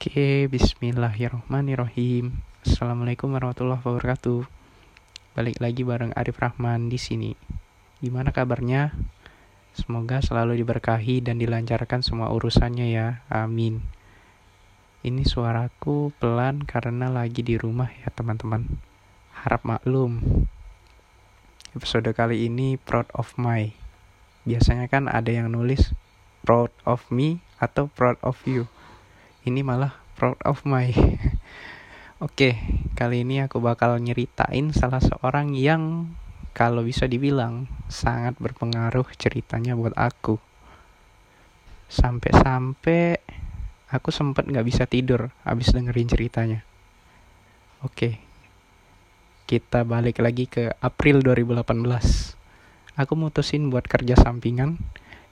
Oke, bismillahirrahmanirrahim. Assalamualaikum warahmatullahi wabarakatuh. Balik lagi bareng Arif Rahman di sini. Gimana kabarnya? Semoga selalu diberkahi dan dilancarkan semua urusannya ya. Amin. Ini suaraku pelan karena lagi di rumah ya teman-teman. Harap maklum. Episode kali ini proud of my. Biasanya kan ada yang nulis proud of me atau proud of you ini malah proud of my Oke, kali ini aku bakal nyeritain salah seorang yang kalau bisa dibilang sangat berpengaruh ceritanya buat aku. Sampai-sampai aku sempet gak bisa tidur abis dengerin ceritanya. Oke, kita balik lagi ke April 2018. Aku mutusin buat kerja sampingan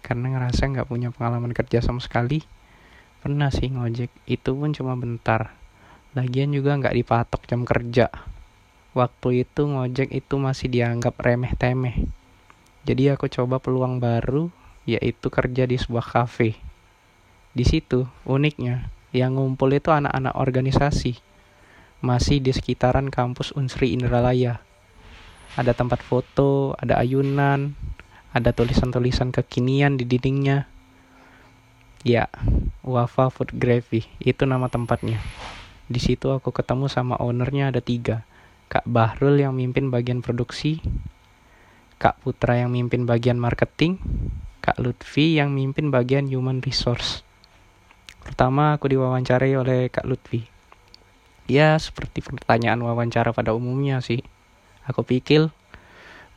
karena ngerasa gak punya pengalaman kerja sama sekali Pernah sih ngojek, itu pun cuma bentar. Lagian juga nggak dipatok jam kerja. Waktu itu ngojek itu masih dianggap remeh-temeh. Jadi aku coba peluang baru, yaitu kerja di sebuah kafe. Di situ, uniknya, yang ngumpul itu anak-anak organisasi. Masih di sekitaran kampus Unsri Indralaya. Ada tempat foto, ada ayunan, ada tulisan-tulisan kekinian di dindingnya Ya, Wafa Food Gravy itu nama tempatnya. Di situ aku ketemu sama ownernya ada tiga. Kak Bahrul yang mimpin bagian produksi, Kak Putra yang mimpin bagian marketing, Kak Lutfi yang mimpin bagian human resource. Pertama aku diwawancarai oleh Kak Lutfi. Ya, seperti pertanyaan wawancara pada umumnya sih. Aku pikir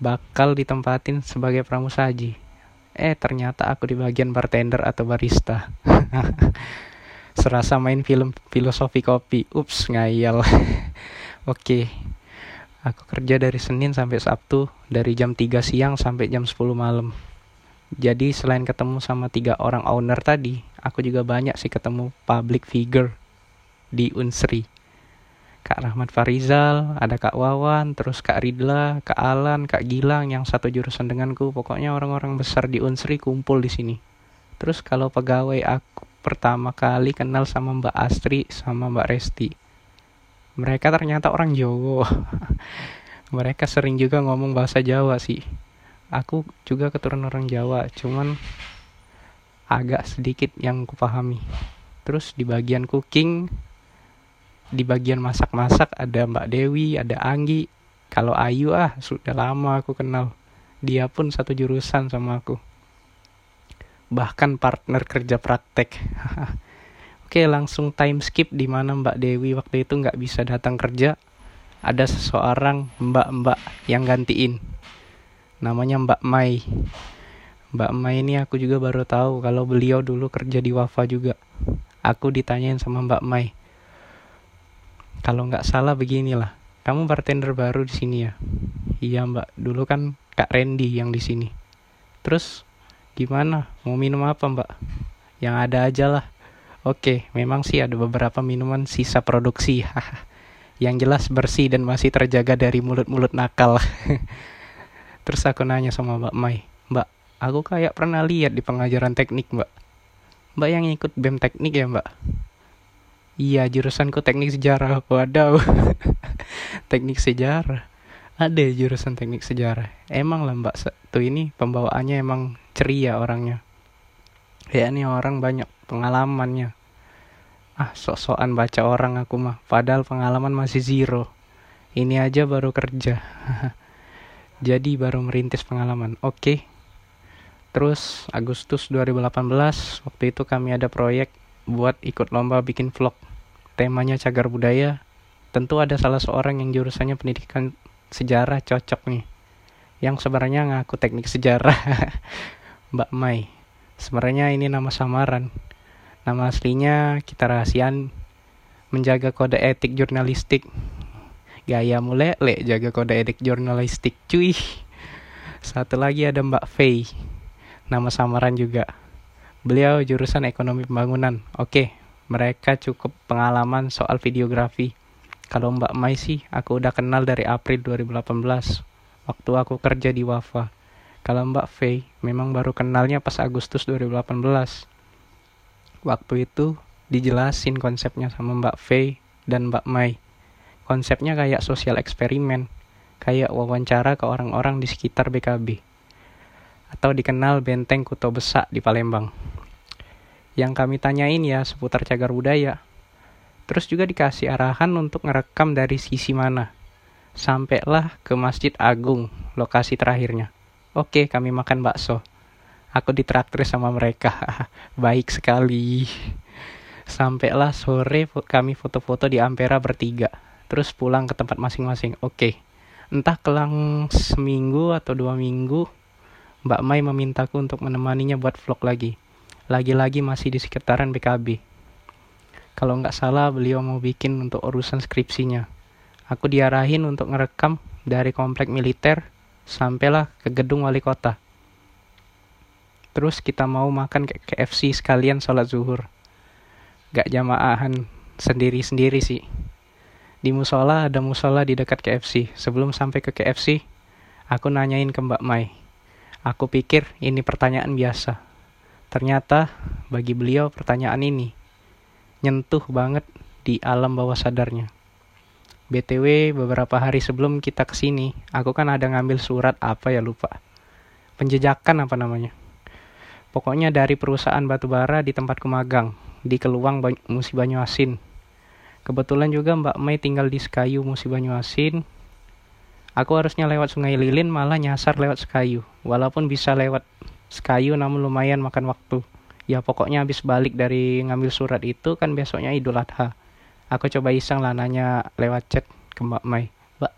bakal ditempatin sebagai pramusaji Eh ternyata aku di bagian bartender atau barista. Serasa main film filosofi kopi. Ups, ngayal. Oke. okay. Aku kerja dari Senin sampai Sabtu dari jam 3 siang sampai jam 10 malam. Jadi selain ketemu sama tiga orang owner tadi, aku juga banyak sih ketemu public figure di Unsri. Kak Rahmat Farizal, ada Kak Wawan, terus Kak Ridla, Kak Alan, Kak Gilang yang satu jurusan denganku. Pokoknya orang-orang besar di Unsri kumpul di sini. Terus kalau pegawai aku pertama kali kenal sama Mbak Astri sama Mbak Resti. Mereka ternyata orang Jawa. Mereka sering juga ngomong bahasa Jawa sih. Aku juga keturunan orang Jawa, cuman agak sedikit yang kupahami. Terus di bagian cooking di bagian masak-masak ada Mbak Dewi, ada Anggi. Kalau Ayu ah sudah lama aku kenal. Dia pun satu jurusan sama aku. Bahkan partner kerja praktek. Oke langsung time skip di mana Mbak Dewi waktu itu nggak bisa datang kerja. Ada seseorang mbak-mbak yang gantiin. Namanya Mbak Mai. Mbak Mai ini aku juga baru tahu kalau beliau dulu kerja di Wafa juga. Aku ditanyain sama Mbak Mai, kalau nggak salah beginilah. Kamu bartender baru di sini ya? Iya mbak. Dulu kan kak Randy yang di sini. Terus gimana? Mau minum apa mbak? Yang ada aja lah. Oke memang sih ada beberapa minuman sisa produksi. Yang jelas bersih dan masih terjaga dari mulut-mulut nakal. Terus aku nanya sama mbak Mai mbak aku kayak pernah lihat di pengajaran teknik mbak. Mbak yang ikut BEM teknik ya mbak Iya, jurusanku teknik sejarah. Waduh. teknik sejarah. Ada jurusan teknik sejarah. Emang lah Mbak satu ini pembawaannya emang ceria orangnya. Ya ini orang banyak pengalamannya. Ah, sok-sokan baca orang aku mah. Padahal pengalaman masih zero. Ini aja baru kerja. Jadi baru merintis pengalaman. Oke. Okay. Terus Agustus 2018 waktu itu kami ada proyek buat ikut lomba bikin vlog temanya cagar budaya, tentu ada salah seorang yang jurusannya pendidikan sejarah cocok nih. Yang sebenarnya ngaku teknik sejarah. Mbak Mai. Sebenarnya ini nama samaran. Nama aslinya kita rahasian menjaga kode etik jurnalistik. Gaya mulai jaga kode etik jurnalistik cuy. Satu lagi ada Mbak Fei. Nama samaran juga. Beliau jurusan ekonomi pembangunan. Oke, mereka cukup pengalaman soal videografi. Kalau Mbak Mai sih, aku udah kenal dari April 2018, waktu aku kerja di Wafa. Kalau Mbak Faye, memang baru kenalnya pas Agustus 2018. Waktu itu, dijelasin konsepnya sama Mbak Faye dan Mbak Mai. Konsepnya kayak sosial eksperimen, kayak wawancara ke orang-orang di sekitar BKB. Atau dikenal Benteng Kuto Besak di Palembang. Yang kami tanyain ya seputar cagar budaya. Terus juga dikasih arahan untuk ngerekam dari sisi mana. Sampailah ke Masjid Agung, lokasi terakhirnya. Oke, kami makan bakso. Aku ditraktir sama mereka. Baik sekali. Sampailah sore kami foto-foto di Ampera bertiga. Terus pulang ke tempat masing-masing. Oke. Entah kelang seminggu atau dua minggu, Mbak Mai memintaku untuk menemaninya buat vlog lagi. Lagi-lagi masih di sekitaran BKB. Kalau nggak salah beliau mau bikin untuk urusan skripsinya. Aku diarahin untuk ngerekam dari komplek militer sampailah ke gedung wali kota. Terus kita mau makan ke KFC sekalian sholat zuhur. Gak jamaahan sendiri-sendiri sih. Di musola ada musola di dekat KFC. Sebelum sampai ke KFC, aku nanyain ke Mbak Mai. Aku pikir ini pertanyaan biasa. Ternyata bagi beliau pertanyaan ini nyentuh banget di alam bawah sadarnya. BTW beberapa hari sebelum kita ke sini, aku kan ada ngambil surat apa ya lupa. Penjejakan apa namanya. Pokoknya dari perusahaan batubara di tempatku magang, di Keluang Musi Banyuasin. Kebetulan juga Mbak Mei tinggal di Sekayu Musi Banyuasin. Aku harusnya lewat Sungai Lilin malah nyasar lewat Sekayu. Walaupun bisa lewat sekayu namun lumayan makan waktu. Ya pokoknya habis balik dari ngambil surat itu kan besoknya Idul Adha. Aku coba iseng lah nanya lewat chat ke Mbak Mai. Mbak,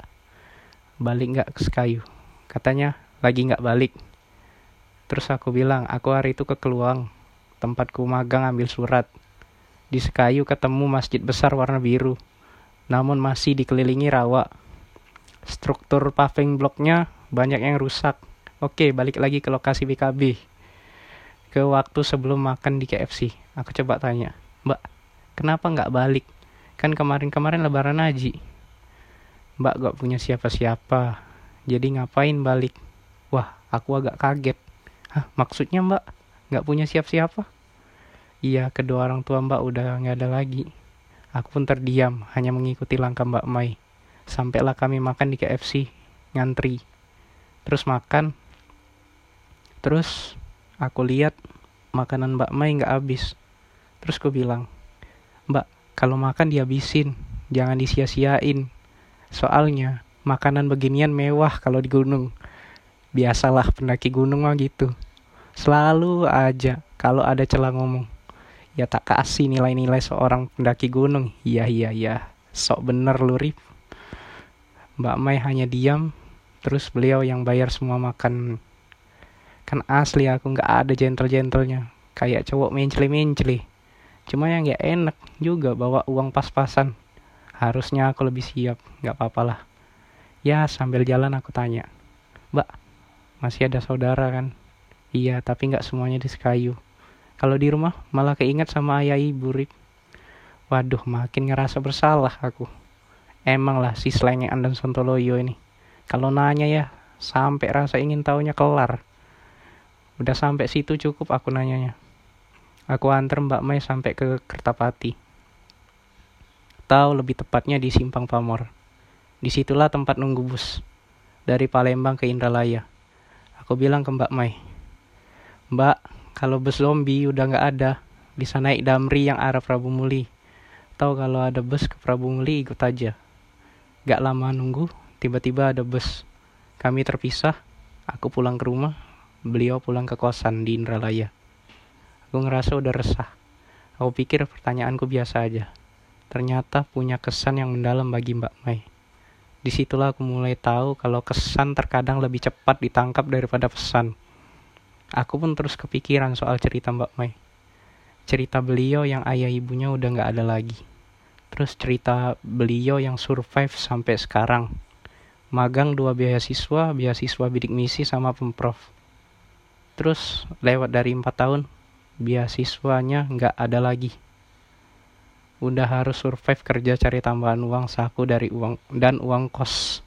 balik nggak ke Sekayu? Katanya lagi nggak balik. Terus aku bilang, aku hari itu ke Keluang, tempatku magang ambil surat. Di Sekayu ketemu masjid besar warna biru, namun masih dikelilingi rawa. Struktur paving bloknya banyak yang rusak Oke, balik lagi ke lokasi BKB. Ke waktu sebelum makan di KFC. Aku coba tanya, Mbak, kenapa nggak balik? Kan kemarin-kemarin lebaran haji. Mbak gak punya siapa-siapa. Jadi ngapain balik? Wah, aku agak kaget. Hah, maksudnya mbak nggak punya siapa-siapa? Iya, kedua orang tua mbak udah nggak ada lagi. Aku pun terdiam, hanya mengikuti langkah mbak Mai. Sampailah kami makan di KFC, ngantri. Terus makan, Terus aku lihat makanan Mbak Mai nggak habis. Terus aku bilang, Mbak, kalau makan dihabisin, jangan disia-siain. Soalnya makanan beginian mewah kalau di gunung. Biasalah pendaki gunung mah gitu. Selalu aja kalau ada celah ngomong. Ya tak kasih nilai-nilai seorang pendaki gunung. Iya iya iya. Sok bener lu Rip. Mbak Mai hanya diam. Terus beliau yang bayar semua makan kan asli aku nggak ada gentle-gentlenya kayak cowok menceli-menceli cuma yang ya enak juga bawa uang pas-pasan. Harusnya aku lebih siap nggak apa-apa lah. Ya sambil jalan aku tanya mbak masih ada saudara kan? Iya tapi nggak semuanya di Sekayu. Kalau di rumah malah keinget sama ayah ibu Rip. Waduh makin ngerasa bersalah aku. Emang lah si selengean dan sontoloyo ini. Kalau nanya ya sampai rasa ingin tahunya kelar Udah sampai situ cukup aku nanyanya. Aku antar Mbak Mai sampai ke Kertapati. Atau lebih tepatnya di Simpang Pamor. Di situlah tempat nunggu bus. Dari Palembang ke Indralaya. Aku bilang ke Mbak Mai. Mbak, kalau bus zombie udah nggak ada, bisa naik Damri yang arah Prabu Muli. Atau kalau ada bus ke Prabu Muli ikut aja. Gak lama nunggu, tiba-tiba ada bus. Kami terpisah, aku pulang ke rumah, beliau pulang ke kosan di Indralaya. Aku ngerasa udah resah. Aku pikir pertanyaanku biasa aja. Ternyata punya kesan yang mendalam bagi Mbak Mai. Di situlah aku mulai tahu kalau kesan terkadang lebih cepat ditangkap daripada pesan. Aku pun terus kepikiran soal cerita Mbak Mai. Cerita beliau yang ayah ibunya udah gak ada lagi. Terus cerita beliau yang survive sampai sekarang. Magang dua beasiswa, beasiswa bidik misi sama pemprov terus lewat dari empat tahun beasiswanya nggak ada lagi udah harus survive kerja cari tambahan uang saku dari uang dan uang kos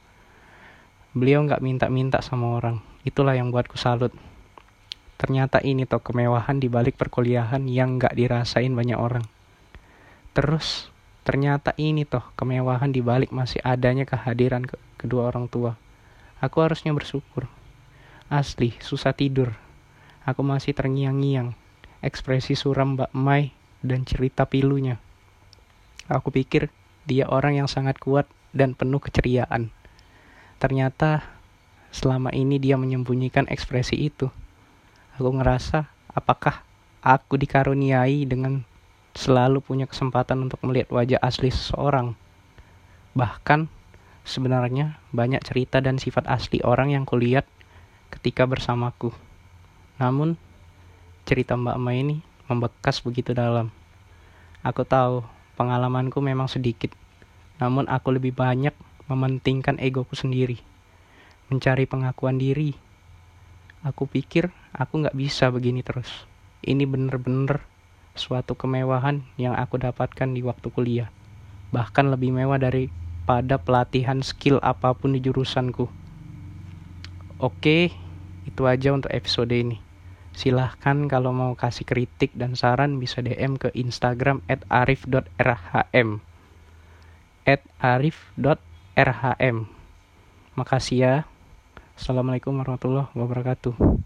beliau nggak minta-minta sama orang itulah yang buatku salut ternyata ini toh kemewahan di balik perkuliahan yang nggak dirasain banyak orang Terus ternyata ini toh kemewahan di balik masih adanya kehadiran ke kedua orang tua. Aku harusnya bersyukur. Asli, susah tidur. Aku masih terngiang-ngiang. Ekspresi suram Mbak Mai dan cerita pilunya. Aku pikir dia orang yang sangat kuat dan penuh keceriaan. Ternyata selama ini dia menyembunyikan ekspresi itu. Aku ngerasa apakah aku dikaruniai dengan selalu punya kesempatan untuk melihat wajah asli seseorang. Bahkan sebenarnya banyak cerita dan sifat asli orang yang kulihat ketika bersamaku. Namun cerita Mbak Ma ini membekas begitu dalam. Aku tahu pengalamanku memang sedikit, namun aku lebih banyak mementingkan egoku sendiri, mencari pengakuan diri. Aku pikir aku nggak bisa begini terus. Ini bener-bener suatu kemewahan yang aku dapatkan di waktu kuliah. Bahkan lebih mewah daripada pelatihan skill apa pun di jurusanku. Oke, itu aja untuk episode ini. Silahkan kalau mau kasih kritik dan saran bisa DM ke Instagram at arif.rhm at arif.rhm Makasih ya. Assalamualaikum warahmatullahi wabarakatuh.